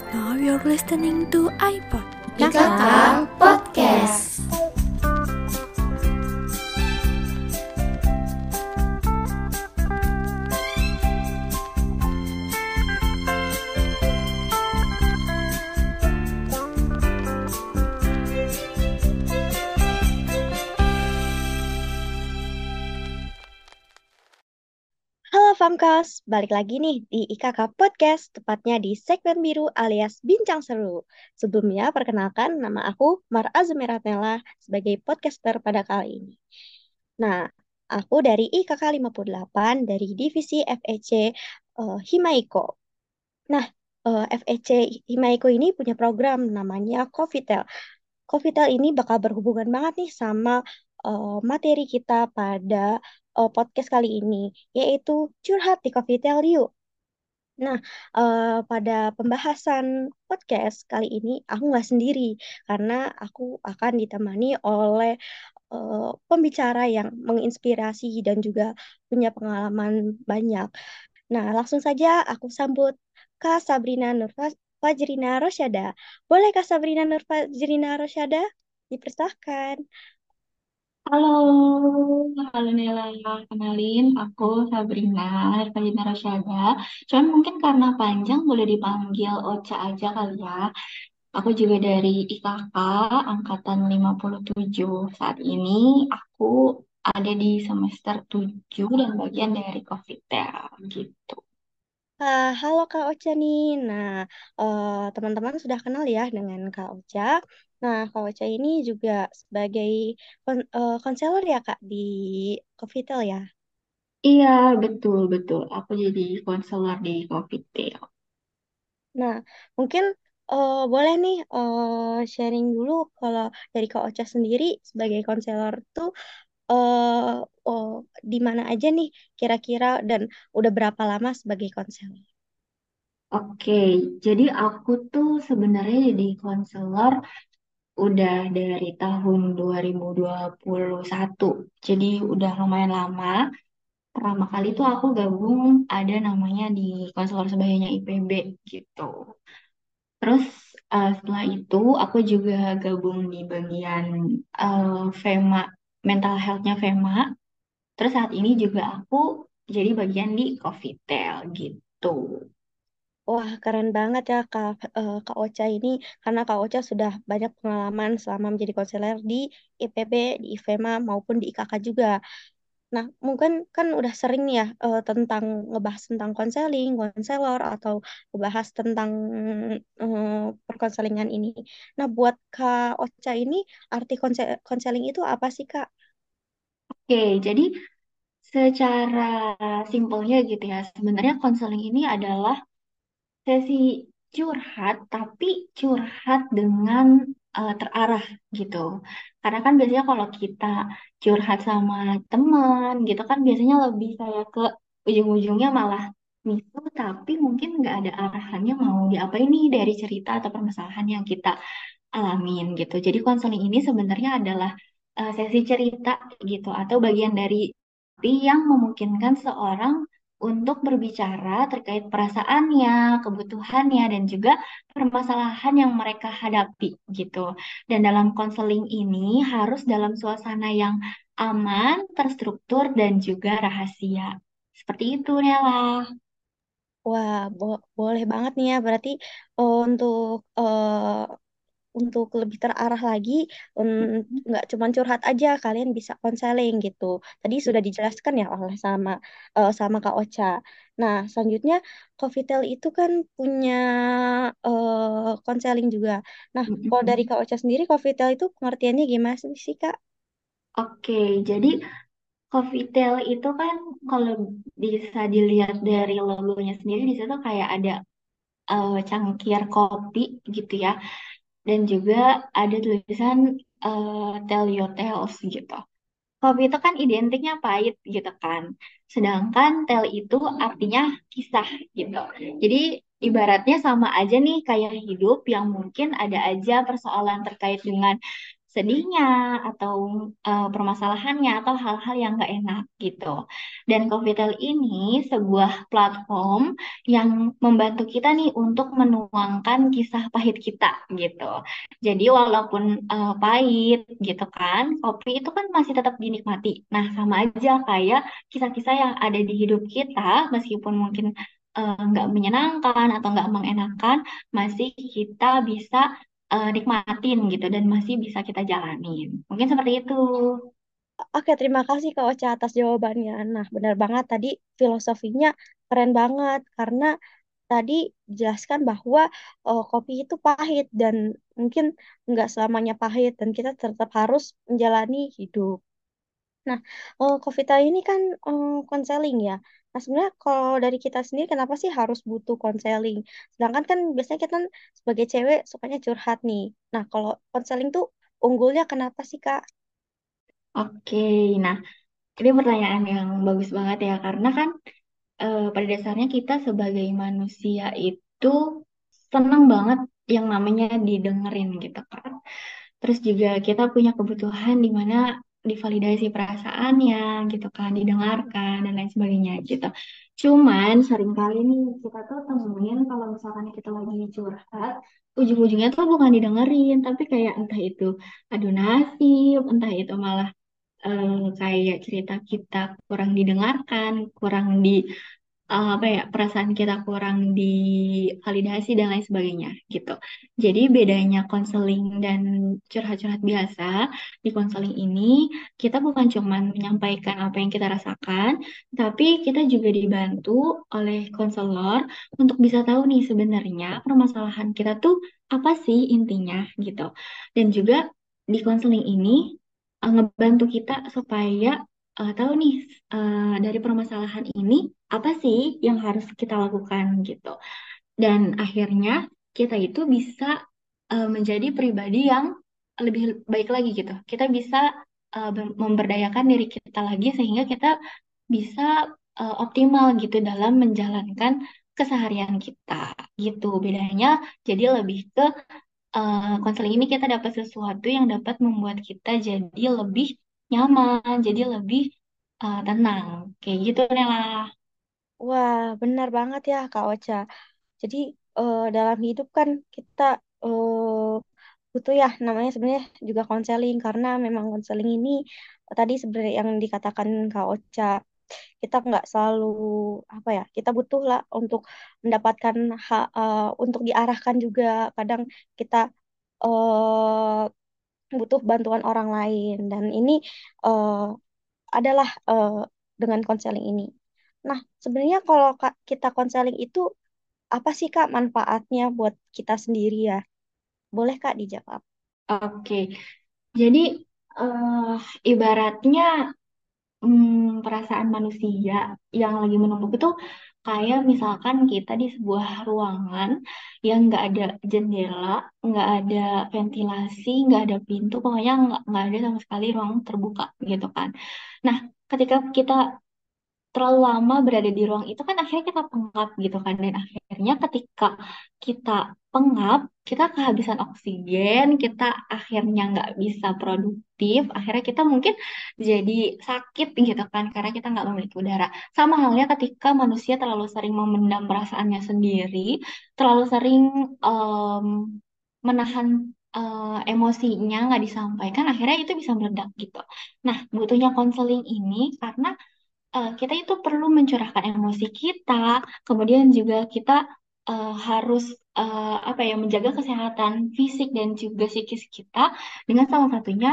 Now you're listening to iPod. IKK Halo Famkas, balik lagi nih di IKK Podcast, tepatnya di segmen biru alias Bincang Seru. Sebelumnya, perkenalkan nama aku Mar Azmeratnela sebagai podcaster pada kali ini. Nah, aku dari IKK 58 dari divisi FEC eh, Himaiko. Nah, eh, FEC Himaiko ini punya program namanya Covitel. Covitel ini bakal berhubungan banget nih sama eh, materi kita pada eh, podcast kali ini, yaitu curhat di Covitel Yuk. Nah, eh, pada pembahasan podcast kali ini aku nggak sendiri karena aku akan ditemani oleh eh, pembicara yang menginspirasi dan juga punya pengalaman banyak. Nah, langsung saja aku sambut Kak Sabrina Nurfa- Fajrina Rosyada. Boleh Kak Sabrina Nurfajrina Rosyada? Dipersilahkan. Halo, halo Nela. Kenalin, aku Sabrina, Sabrina Rosyada. Cuman mungkin karena panjang boleh dipanggil Ocha aja kali ya. Aku juga dari IKK Angkatan 57. Saat ini aku ada di semester 7 dan bagian dari Covitel gitu. Ah, halo Kak Ocha nih. Nah, eh, teman-teman sudah kenal ya dengan Kak Ocha. Nah, Kak Ocha ini juga sebagai kon- eh, konselor ya Kak di Covitel ya. Iya, betul, betul. Aku jadi konselor di Covitel. Nah, mungkin eh, boleh nih eh, sharing dulu kalau dari Kak Ocha sendiri sebagai konselor tuh eh oh, di mana aja nih kira-kira dan udah berapa lama sebagai konselor? Oke, jadi aku tuh sebenarnya jadi konselor udah dari tahun 2021. Jadi udah lumayan lama. Pertama kali tuh aku gabung ada namanya di konselor sebayanya IPB gitu. Terus eh, setelah itu aku juga gabung di bagian eh, FEMA, mental health-nya FEMA. Terus saat ini juga aku jadi bagian di Covitel gitu. Wah, keren banget ya Kak, eh, Kak Ocha ini karena Kak Ocha sudah banyak pengalaman selama menjadi konselor di IPB, di IFEMA maupun di IKK juga. Nah, mungkin kan udah sering nih ya eh, tentang ngebahas tentang konseling, konselor atau ngebahas tentang eh, perkonselingan ini. Nah, buat Kak Ocha ini arti konse- konseling itu apa sih Kak? Oke, jadi secara simpelnya gitu ya, sebenarnya konseling ini adalah sesi curhat, tapi curhat dengan eh, terarah gitu. Karena kan biasanya kalau kita curhat sama teman gitu kan biasanya lebih kayak ke ujung-ujungnya malah misu, tapi mungkin nggak ada arahannya mau diapain nih dari cerita atau permasalahan yang kita alamin gitu. Jadi konseling ini sebenarnya adalah eh, sesi cerita gitu atau bagian dari yang memungkinkan seorang untuk berbicara terkait perasaannya, kebutuhannya, dan juga permasalahan yang mereka hadapi gitu. Dan dalam konseling ini harus dalam suasana yang aman, terstruktur, dan juga rahasia. Seperti itu, Nela. Wah, bo- boleh banget nih ya. Berarti eh, untuk eh, untuk lebih terarah lagi, nggak cuma curhat aja, kalian bisa konseling gitu. Tadi sudah dijelaskan ya oleh sama eh, sama Kak Ocha. Nah, selanjutnya Covitel itu kan punya eh, konseling juga. Nah, kalau dari Kak Ocha sendiri, Covitel itu pengertiannya gimana sih, Kak? Oke, jadi Covitel itu kan kalau bisa dilihat dari logonya sendiri di situ kayak ada eh, cangkir kopi gitu ya, dan juga ada tulisan eh, Tell Your Tales gitu. Kopi itu kan identiknya pahit gitu kan, sedangkan tell itu artinya kisah gitu. Jadi ibaratnya sama aja nih kayak hidup yang mungkin ada aja persoalan terkait dengan sedihnya atau uh, permasalahannya atau hal-hal yang nggak enak gitu. Dan Coffeetel ini sebuah platform yang membantu kita nih untuk menuangkan kisah pahit kita gitu. Jadi walaupun uh, pahit gitu kan, kopi itu kan masih tetap dinikmati. Nah, sama aja kayak kisah-kisah yang ada di hidup kita, meskipun mungkin uh, nggak menyenangkan atau nggak mengenakan, masih kita bisa uh, nikmatin gitu dan masih bisa kita jalanin. Mungkin seperti itu. Oke, terima kasih Kak Ocha atas jawabannya. Nah, benar banget tadi filosofinya keren banget karena tadi jelaskan bahwa uh, kopi itu pahit dan mungkin nggak selamanya pahit dan kita tetap harus menjalani hidup. Nah, uh, Vita ini kan konseling ya. Nah, sebenarnya kalau dari kita sendiri kenapa sih harus butuh konseling? Sedangkan kan biasanya kita sebagai cewek sukanya curhat nih. Nah, kalau konseling tuh unggulnya kenapa sih, Kak? Oke, nah ini pertanyaan yang bagus banget ya karena kan uh, pada dasarnya kita sebagai manusia itu senang banget yang namanya didengerin gitu kan. Terus juga kita punya kebutuhan di mana divalidasi perasaannya gitu kan, didengarkan dan lain sebagainya gitu. Cuman sering kali nih kita tuh temuin kalau misalkan kita lagi curhat, ujung-ujungnya tuh bukan didengerin, tapi kayak entah itu adu nasib, entah itu malah uh, kayak cerita kita kurang didengarkan, kurang di uh, apa ya perasaan kita kurang divalidasi dan lain sebagainya gitu. Jadi bedanya konseling dan curhat-curhat biasa di konseling ini kita bukan cuma menyampaikan apa yang kita rasakan, tapi kita juga dibantu oleh konselor untuk bisa tahu nih sebenarnya permasalahan kita tuh apa sih intinya gitu. Dan juga di konseling ini uh, ngebantu kita supaya uh, tahu nih uh, dari permasalahan ini apa sih yang harus kita lakukan gitu. Dan akhirnya kita itu bisa uh, menjadi pribadi yang lebih baik lagi gitu. Kita bisa uh, memberdayakan diri kita lagi sehingga kita bisa uh, optimal gitu dalam menjalankan keseharian kita gitu. Bedanya jadi lebih ke konseling uh, ini kita dapat sesuatu yang dapat membuat kita jadi lebih nyaman, jadi lebih uh, tenang. Kayak gitu Nela. Wah, benar banget ya Kak Ocha. Jadi uh, dalam hidup kan kita uh, butuh ya namanya sebenarnya juga konseling karena memang konseling ini tadi sebenarnya yang dikatakan Kak Ocha kita nggak selalu apa ya kita butuh lah untuk mendapatkan hak uh, untuk diarahkan juga kadang kita uh, butuh bantuan orang lain dan ini uh, adalah uh, dengan konseling ini. Nah, sebenarnya kalau kita konseling itu apa sih Kak manfaatnya buat kita sendiri ya? Boleh Kak dijawab? Oke, jadi uh, ibaratnya um, perasaan manusia yang lagi menumpuk itu kayak misalkan kita di sebuah ruangan yang nggak ada jendela, nggak ada ventilasi, nggak ada pintu, pokoknya nggak ada sama sekali ruang terbuka gitu kan. Nah, ketika kita terlalu lama berada di ruang itu kan akhirnya kita pengap gitu kan. Dan akhirnya ketika kita pengap kita kehabisan oksigen kita akhirnya nggak bisa produktif akhirnya kita mungkin jadi sakit gitu kan karena kita nggak memiliki udara. Sama halnya ketika manusia terlalu sering memendam perasaannya sendiri terlalu sering um, menahan uh, emosinya nggak disampaikan akhirnya itu bisa meledak gitu. Nah butuhnya konseling ini karena uh, kita itu perlu mencurahkan emosi kita, kemudian juga kita uh, harus uh, apa ya menjaga kesehatan fisik dan juga psikis kita dengan salah satunya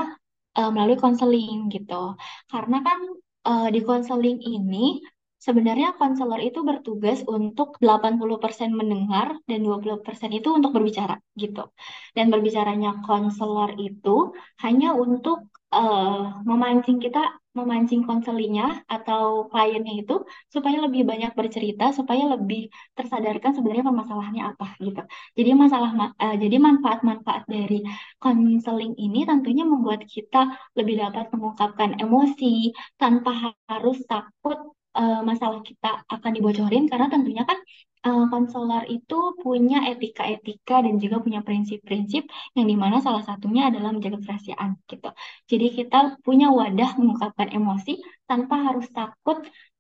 uh, melalui konseling gitu. Karena kan uh, di konseling ini sebenarnya konselor itu bertugas untuk 80% mendengar dan 20% itu untuk berbicara gitu. Dan berbicaranya konselor itu hanya untuk uh, memancing kita memancing konselinya atau kliennya itu supaya lebih banyak bercerita, supaya lebih tersadarkan sebenarnya permasalahannya apa gitu. Jadi masalah uh, jadi manfaat-manfaat dari konseling ini tentunya membuat kita lebih dapat mengungkapkan emosi tanpa harus takut uh, masalah kita akan dibocorin karena tentunya kan eh, konselor itu punya etika-etika dan juga punya prinsip-prinsip yang di mana salah satunya adalah menjaga kerahasiaan gitu. Jadi kita punya wadah mengungkapkan emosi tanpa harus takut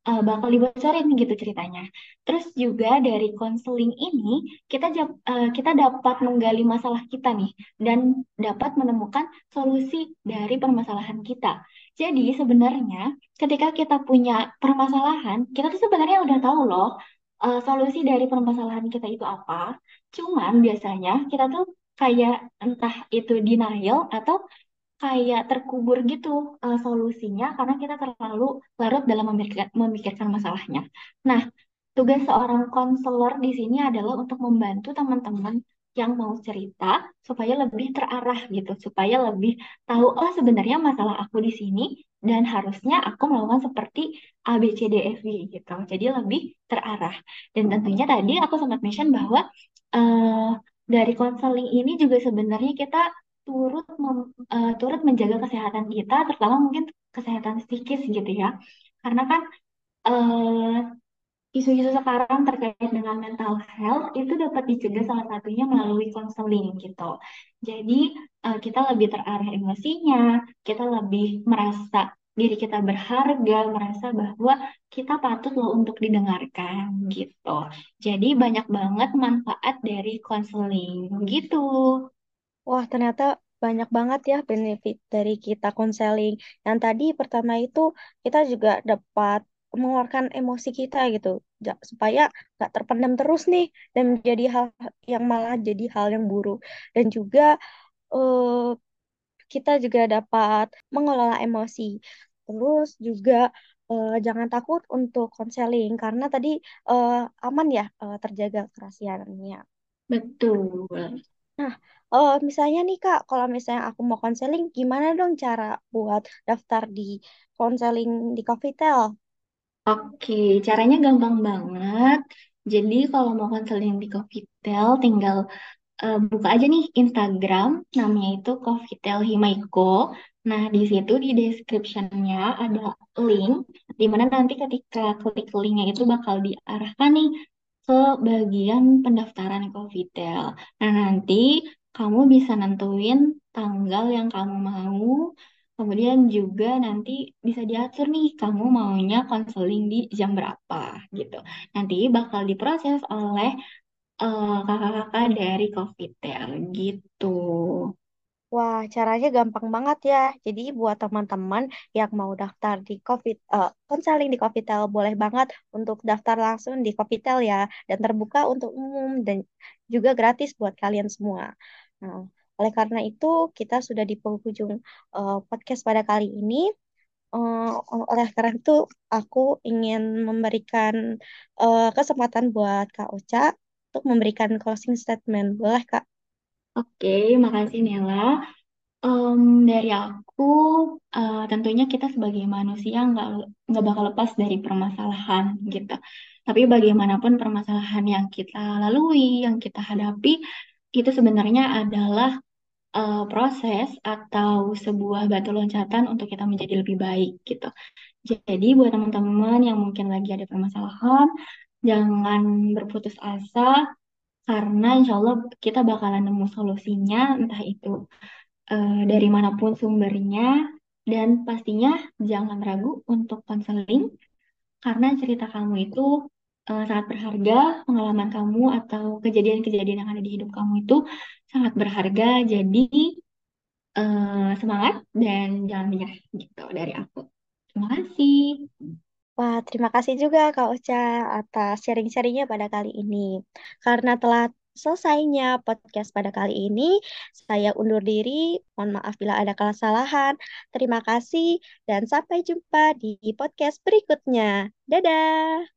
eh, bakal dibocorin gitu ceritanya. Terus juga dari konseling ini kita eh, kita dapat menggali masalah kita nih dan dapat menemukan solusi dari permasalahan kita. Jadi sebenarnya ketika kita punya permasalahan, kita tuh sebenarnya udah tahu loh eh, solusi dari permasalahan kita itu apa. Cuman biasanya kita tuh kayak entah itu denial atau kayak terkubur gitu eh, solusinya karena kita terlalu larut dalam memikirkan, memikirkan masalahnya. Nah, tugas seorang konselor di sini adalah untuk membantu teman-teman yang mau cerita supaya lebih terarah gitu, supaya lebih tahu oh sebenarnya masalah aku di sini dan harusnya aku melakukan seperti A, B, C, D, F, G gitu. Jadi lebih terarah. Dan tentunya tadi aku sempat mention bahwa eh, dari konseling ini juga sebenarnya kita turut mem- eh, turut menjaga kesehatan kita, terutama mungkin kesehatan psikis gitu ya. Karena kan eh, isu-isu sekarang terkait dengan mental health itu dapat dicegah salah satunya melalui konseling gitu. Jadi eh, kita lebih terarah emosinya, kita lebih merasa diri kita berharga, merasa bahwa kita patut loh untuk didengarkan gitu. Jadi banyak banget manfaat dari konseling gitu. Wah, ternyata banyak banget ya benefit dari kita konseling. Yang tadi pertama itu kita juga dapat mengeluarkan emosi kita gitu, supaya nggak terpendam terus nih dan menjadi hal yang malah jadi hal yang buruk. Dan juga eh, kita juga dapat mengelola emosi. Terus juga eh, jangan takut untuk konseling karena tadi eh, aman ya eh, terjaga kerahasiaannya. Betul. Nah, eh, misalnya nih Kak, kalau misalnya aku mau konseling, gimana dong cara buat daftar di konseling di Covitel? Oke, caranya gampang banget. Jadi kalau mau konseling di Covitel, tinggal eh, buka aja nih Instagram, namanya itu Covitel Himaiko. Nah, di situ di description-nya ada link, di mana nanti ketika klik linknya itu bakal diarahkan nih ke bagian pendaftaran Covitel. Nah, nanti kamu bisa nentuin tanggal yang kamu mau, kemudian juga nanti bisa diatur nih kamu maunya konseling di jam berapa gitu. Nanti bakal diproses oleh eh, kakak-kakak dari Covitel gitu. Wah, caranya gampang banget ya. Jadi buat teman-teman yang mau daftar di COVID, eh, konseling di Covitel, boleh banget untuk daftar langsung di Covitel ya. Dan terbuka untuk umum dan juga gratis buat kalian semua. Nah, oleh karena itu kita sudah di penghujung eh, podcast pada kali ini. Eh, oleh karena itu aku ingin memberikan eh, kesempatan buat Kak Ocha untuk memberikan closing statement. Boleh Kak? Oke, makasih Nela. Em, dari aku, eh, tentunya kita sebagai manusia nggak nggak bakal lepas dari permasalahan gitu. Tapi bagaimanapun permasalahan yang kita lalui, yang kita hadapi, itu sebenarnya adalah eh, proses atau sebuah batu loncatan untuk kita menjadi lebih baik gitu. Jadi buat teman-teman yang mungkin lagi ada permasalahan, jangan berputus asa karena insya Allah kita bakalan nemu solusinya, entah itu eh, dari mana pun sumbernya, dan pastinya jangan ragu untuk konseling karena cerita kamu itu eh, sangat berharga, pengalaman kamu atau kejadian-kejadian yang ada di hidup kamu itu sangat berharga. Jadi eh, semangat dan jangan menyerah gitu dari aku. Terima kasih. Wah, terima kasih juga Kak Ocha atas sharing-sharingnya pada kali ini. Karena telah selesainya podcast pada kali ini, saya undur diri. Mohon maaf bila ada kesalahan. Terima kasih dan sampai jumpa di podcast berikutnya. Dadah!